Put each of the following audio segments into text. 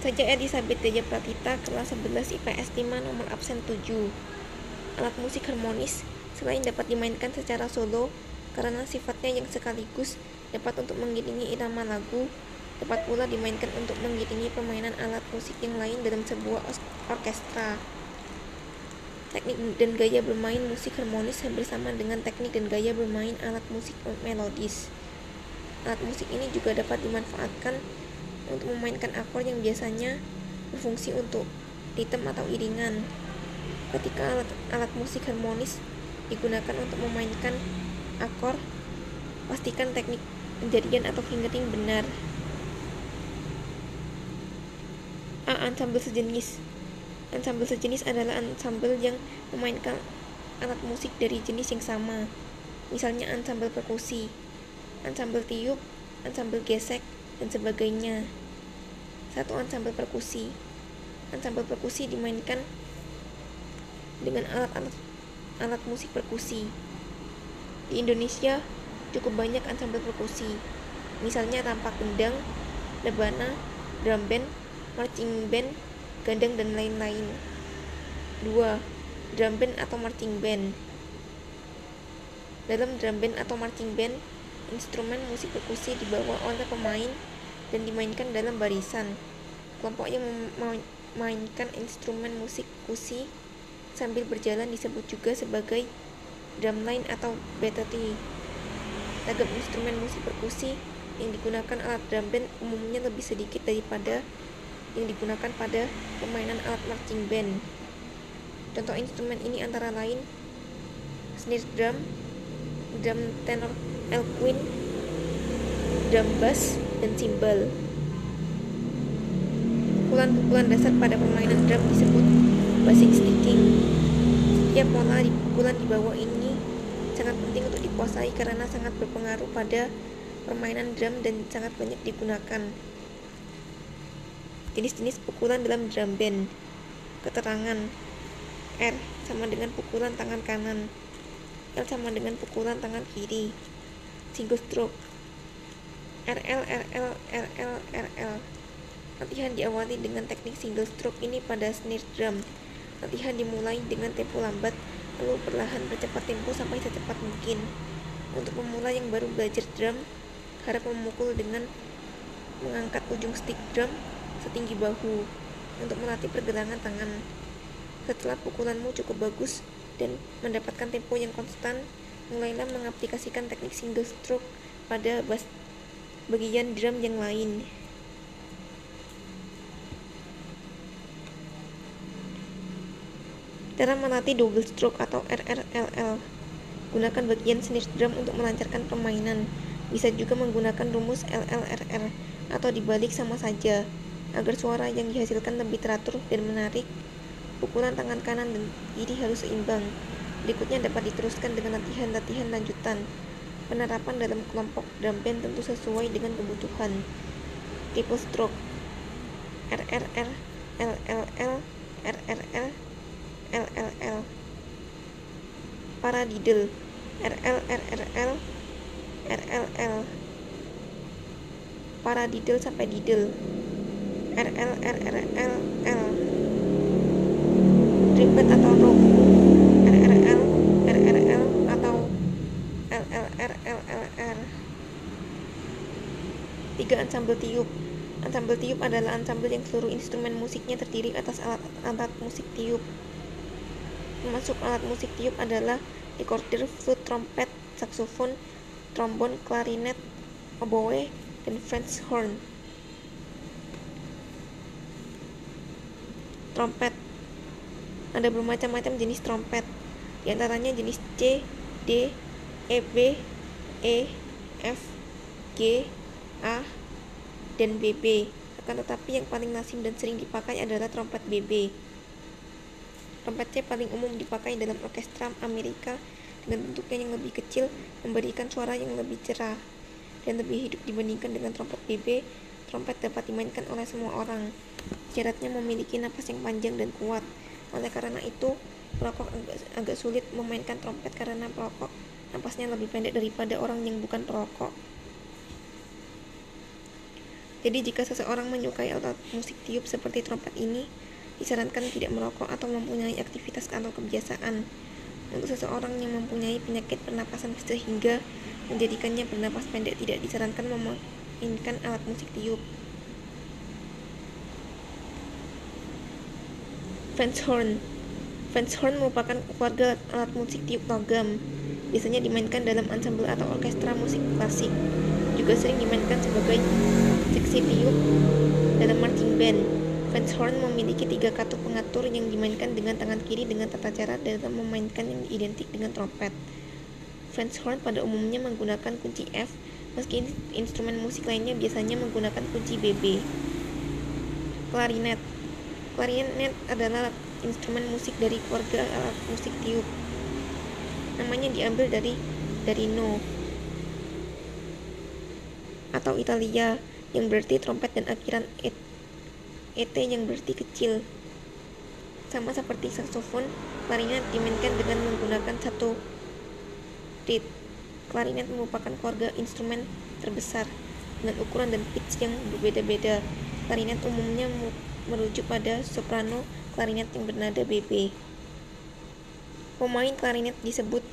Saja Elizabeth Daya Pratita, kelas 11 IPS 5, nomor absen 7. Alat musik harmonis, selain dapat dimainkan secara solo, karena sifatnya yang sekaligus dapat untuk mengiringi irama lagu, dapat pula dimainkan untuk mengiringi permainan alat musik yang lain dalam sebuah orkestra. Teknik dan gaya bermain musik harmonis hampir sama dengan teknik dan gaya bermain alat musik melodis. Alat musik ini juga dapat dimanfaatkan untuk memainkan akor yang biasanya berfungsi untuk ritme atau iringan. Ketika alat, alat musik harmonis digunakan untuk memainkan akor, pastikan teknik penjadian atau fingering benar. A. Ensemble sejenis Ensemble sejenis adalah ensemble yang memainkan alat musik dari jenis yang sama. Misalnya ensemble perkusi, ensemble tiup, ensemble gesek, dan sebagainya. Satu ensemble perkusi. Ensemble perkusi dimainkan dengan alat-alat alat musik perkusi. Di Indonesia cukup banyak ensemble perkusi. Misalnya tampak gendang, lebana, drum band, marching band, gandang dan lain-lain. 2. Drum band atau marching band. Dalam drum band atau marching band, instrumen musik perkusi dibawa oleh pemain dan dimainkan dalam barisan. Kelompok yang memainkan instrumen musik perkusi sambil berjalan disebut juga sebagai drumline atau battery. Ragam instrumen musik perkusi yang digunakan alat drum band umumnya lebih sedikit daripada yang digunakan pada permainan alat marching band. Contoh instrumen ini antara lain snare drum, drum tenor Elquin, drum bass, dan cymbal. Pukulan-pukulan dasar pada permainan drum disebut basic sticking. Setiap pola di pukulan di bawah ini sangat penting untuk dikuasai karena sangat berpengaruh pada permainan drum dan sangat banyak digunakan. Jenis-jenis pukulan dalam drum band. Keterangan R sama dengan pukulan tangan kanan. L sama dengan pukulan tangan kiri. Single stroke. RL RL RL RL. Latihan diawali dengan teknik single stroke ini pada snare drum. Latihan dimulai dengan tempo lambat, lalu perlahan percepat tempo sampai secepat mungkin. Untuk pemula yang baru belajar drum, harap memukul dengan mengangkat ujung stick drum setinggi bahu untuk melatih pergelangan tangan. Setelah pukulanmu cukup bagus dan mendapatkan tempo yang konstan, mulailah mengaplikasikan teknik single stroke pada bass bagian drum yang lain. Cara melatih double stroke atau RRLL Gunakan bagian snare drum untuk melancarkan permainan. Bisa juga menggunakan rumus LLRR atau dibalik sama saja agar suara yang dihasilkan lebih teratur dan menarik. Pukulan tangan kanan dan kiri harus seimbang. Berikutnya dapat diteruskan dengan latihan-latihan lanjutan. Penerapan dalam kelompok drum band tentu sesuai dengan kebutuhan. Triple stroke. RRR LLL RRL LLL Paradiddle. RL RRL RLL Paradiddle sampai diddle. RL RRL L atau rope RRL RRL atau LLR LLR tiga ensemble tiup ensemble tiup adalah ensemble yang seluruh instrumen musiknya terdiri atas alat-alat musik tiup termasuk alat musik tiup adalah recorder, flute, trompet, saxophone, trombon, klarinet, oboe, dan French horn. trompet. Ada bermacam-macam jenis trompet, di antaranya jenis C, D, E, B, E, F, G, A, dan BB. Akan tetapi yang paling lazim dan sering dipakai adalah trompet BB. Trompet C paling umum dipakai dalam orkestra Amerika dengan bentuknya yang lebih kecil, memberikan suara yang lebih cerah dan lebih hidup dibandingkan dengan trompet BB. Trompet dapat dimainkan oleh semua orang. Syaratnya memiliki napas yang panjang dan kuat. Oleh karena itu, perokok agak, agak sulit memainkan trompet karena perokok napasnya lebih pendek daripada orang yang bukan perokok. Jadi jika seseorang menyukai alat musik tiup seperti trompet ini, disarankan tidak merokok atau mempunyai aktivitas atau kebiasaan. Untuk seseorang yang mempunyai penyakit pernapasan sehingga menjadikannya bernapas pendek tidak disarankan memainkan alat musik tiup. French horn French horn merupakan keluarga alat musik tiup logam. Biasanya dimainkan dalam ensemble atau orkestra musik klasik. Juga sering dimainkan sebagai seksi tiup dalam marching band. French horn memiliki tiga kartu pengatur yang dimainkan dengan tangan kiri dengan tata cara dalam memainkan yang identik dengan trompet. French horn pada umumnya menggunakan kunci F, meski instrumen musik lainnya biasanya menggunakan kunci BB. Klarinet Klarinet adalah instrumen musik dari keluarga alat musik tiup. Namanya diambil dari dari no atau Italia yang berarti trompet dan akhiran et ET yang berarti kecil. Sama seperti saksofon, klarinet dimainkan dengan menggunakan satu reed. Klarinet merupakan keluarga instrumen terbesar dengan ukuran dan pitch yang berbeda-beda. Klarinet umumnya merujuk pada soprano klarinet yang bernada BB. Pemain klarinet disebut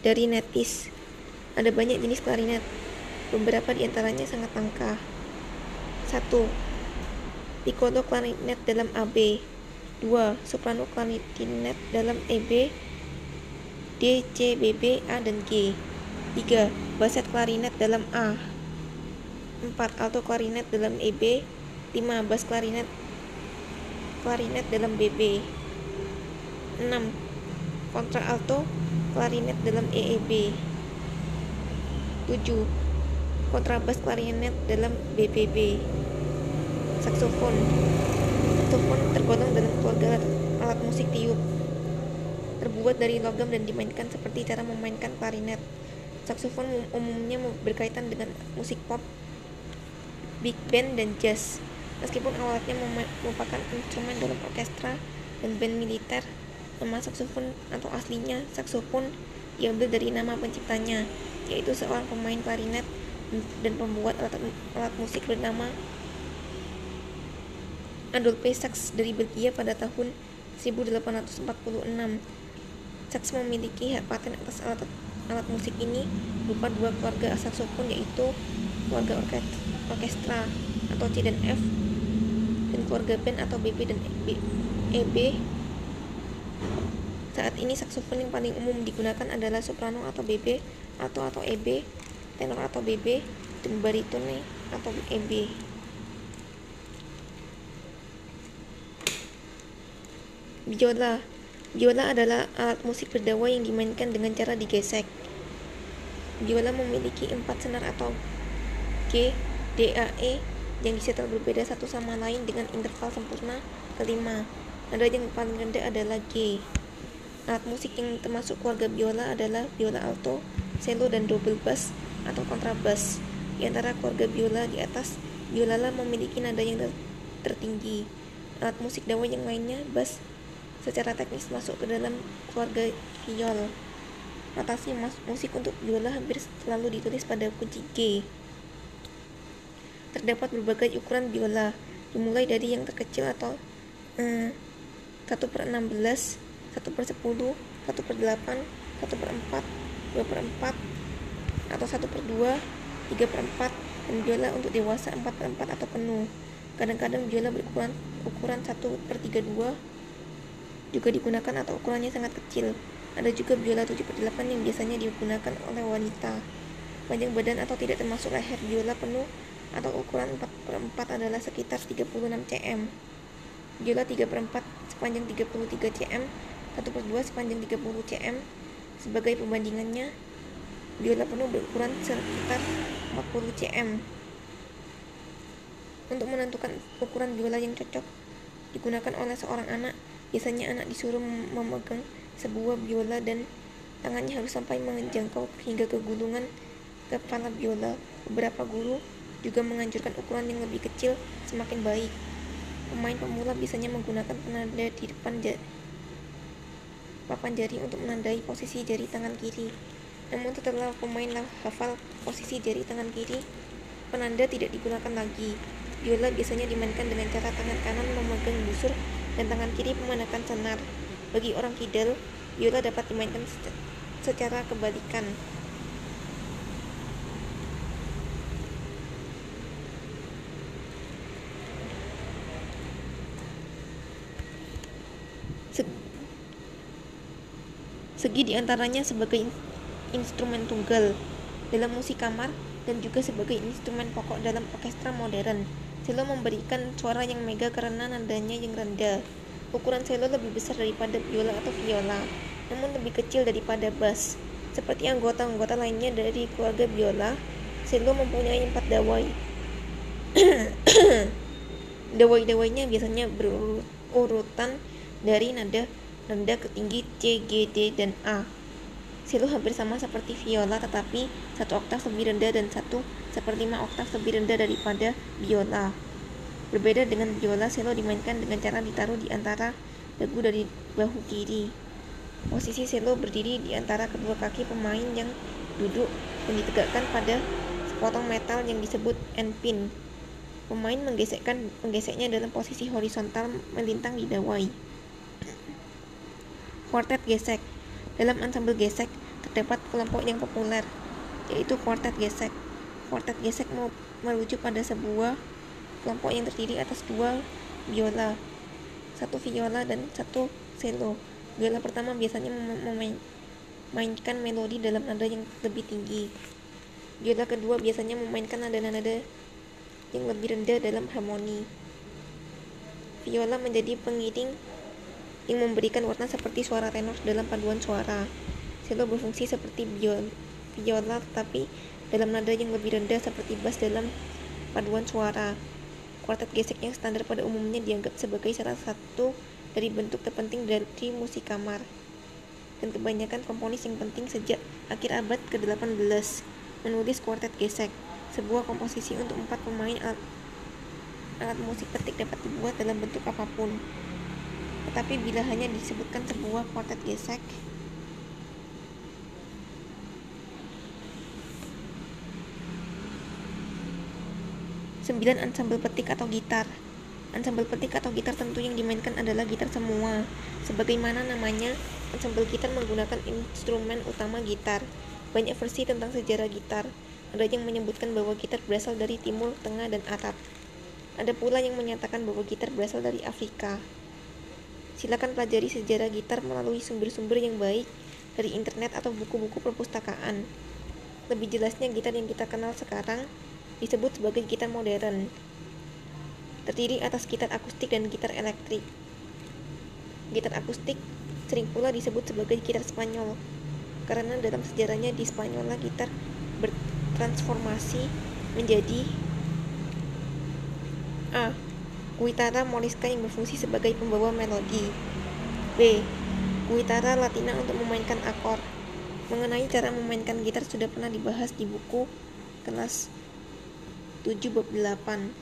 dari netis. Ada banyak jenis klarinet. Beberapa di antaranya sangat langka. 1 piccolo klarinet dalam AB 2. Soprano klarinet dalam EB D, C, B, B, A, dan G 3. Baset klarinet dalam A 4. Alto klarinet dalam EB 5. Bass klarinet klarinet dalam BB 6. Kontra alto klarinet dalam EEB 7. Kontrabas klarinet dalam BBB Saksofon. Saksofon tergolong dalam keluarga alat musik tiup. Terbuat dari logam dan dimainkan seperti cara memainkan klarinet. Saksofon umumnya berkaitan dengan musik pop, big band, dan jazz. Meskipun alatnya merupakan instrumen dalam orkestra dan band militer Nama saksofon atau aslinya saksofon diambil dari nama penciptanya yaitu seorang pemain klarinet dan pembuat alat, alat musik bernama Adolphe Sax dari Belgia pada tahun 1846. Sax memiliki hak paten atas alat, alat musik ini berupa dua keluarga saksofon yaitu keluarga orkestra atau C dan F dan keluarga band atau BB dan EB. Saat ini saksofon yang paling umum digunakan adalah soprano atau BB atau atau EB, tenor atau BB, dan baritone atau EB. Biola Biola adalah alat musik berdawa yang dimainkan dengan cara digesek. Biola memiliki empat senar atau G, D, A, E yang disetel berbeda satu sama lain dengan interval sempurna kelima. Nada yang paling rendah adalah G. Alat musik yang termasuk keluarga biola adalah biola alto, cello, dan double bass atau kontrabas. Di antara keluarga biola di atas, biola memiliki nada yang tertinggi. Alat musik dawa yang lainnya, bass, secara teknis masuk ke dalam keluarga viol. Notasi musik untuk biola hampir selalu ditulis pada kunci G. Terdapat berbagai ukuran biola, dimulai dari yang terkecil atau eh, 1 per 16, 1 per 10, 1 per 8, 1 per 4, 2 per 4, atau 1 per 2, 3 per 4, dan biola untuk dewasa 4 per 4 atau penuh. Kadang-kadang biola berukuran ukuran 1 per 32, juga digunakan atau ukurannya sangat kecil. Ada juga biola 7 per 8 yang biasanya digunakan oleh wanita. Panjang badan atau tidak termasuk leher biola penuh atau ukuran 4 per 4 adalah sekitar 36 cm. Biola 3 per 4 sepanjang 33 cm, 1 per 2 sepanjang 30 cm. Sebagai perbandingannya, biola penuh berukuran sekitar 40 cm. Untuk menentukan ukuran biola yang cocok digunakan oleh seorang anak Biasanya anak disuruh memegang sebuah biola dan tangannya harus sampai menjangkau hingga ke gulungan kepala biola. Beberapa guru juga menganjurkan ukuran yang lebih kecil semakin baik. Pemain pemula biasanya menggunakan penanda di depan papan jari untuk menandai posisi jari tangan kiri. Namun setelah pemain hafal posisi jari tangan kiri, penanda tidak digunakan lagi. Biola biasanya dimainkan dengan cara tangan kanan memegang busur dan tangan kiri memenekan senar. Bagi orang kidal, biola dapat dimainkan secara kebalikan. Segi di antaranya sebagai instrumen tunggal dalam musik kamar dan juga sebagai instrumen pokok dalam orkestra modern. Cello memberikan suara yang mega karena nadanya yang rendah. Ukuran cello lebih besar daripada biola atau viola, namun lebih kecil daripada bass. Seperti anggota-anggota lainnya dari keluarga biola, cello mempunyai empat dawai. Dawai-dawainya biasanya berurutan dari nada rendah ke tinggi C, G, D, dan A. Cello hampir sama seperti viola tetapi satu oktav lebih rendah dan satu seperlima oktav lebih rendah daripada biola. Berbeda dengan biola, cello dimainkan dengan cara ditaruh di antara dagu dari bahu kiri. Posisi cello berdiri di antara kedua kaki pemain yang duduk dan ditegakkan pada sepotong metal yang disebut end pin. Pemain menggesekkan menggeseknya dalam posisi horizontal melintang di dawai. Quartet gesek. Dalam ansambel gesek terdapat kelompok yang populer, yaitu quartet gesek. Quartet gesek merujuk pada sebuah kelompok yang terdiri atas dua biola, satu viola dan satu cello. Biola pertama biasanya memainkan melodi dalam nada yang lebih tinggi. Biola kedua biasanya memainkan nada-nada yang lebih rendah dalam harmoni. Viola menjadi pengiring yang memberikan warna seperti suara tenor dalam paduan suara. Cello berfungsi seperti biola tetapi dalam nada yang lebih rendah seperti bass dalam paduan suara. Kuartet gesek yang standar pada umumnya dianggap sebagai salah satu dari bentuk terpenting dari musik kamar. Dan kebanyakan komponis yang penting sejak akhir abad ke-18 menulis kuartet gesek, sebuah komposisi untuk empat pemain alat, alat musik petik dapat dibuat dalam bentuk apa pun. Tetapi bila hanya disebutkan sebuah kuartet gesek, sembilan ansambel petik atau gitar. Ansambel petik atau gitar tentu yang dimainkan adalah gitar semua. Sebagaimana namanya, ansambel gitar menggunakan instrumen utama gitar. Banyak versi tentang sejarah gitar. Ada yang menyebutkan bahwa gitar berasal dari Timur Tengah dan Arab. Ada pula yang menyatakan bahwa gitar berasal dari Afrika. Silakan pelajari sejarah gitar melalui sumber-sumber yang baik dari internet atau buku-buku perpustakaan. Lebih jelasnya, gitar yang kita kenal sekarang disebut sebagai gitar modern. Terdiri atas gitar akustik dan gitar elektrik. Gitar akustik sering pula disebut sebagai gitar Spanyol karena dalam sejarahnya di Spanyol gitar bertransformasi menjadi A Guitarra morisca yang berfungsi sebagai pembawa melodi. B. Guitarra latina untuk memainkan akor. Mengenai cara memainkan gitar sudah pernah dibahas di buku kelas 7 bab 8.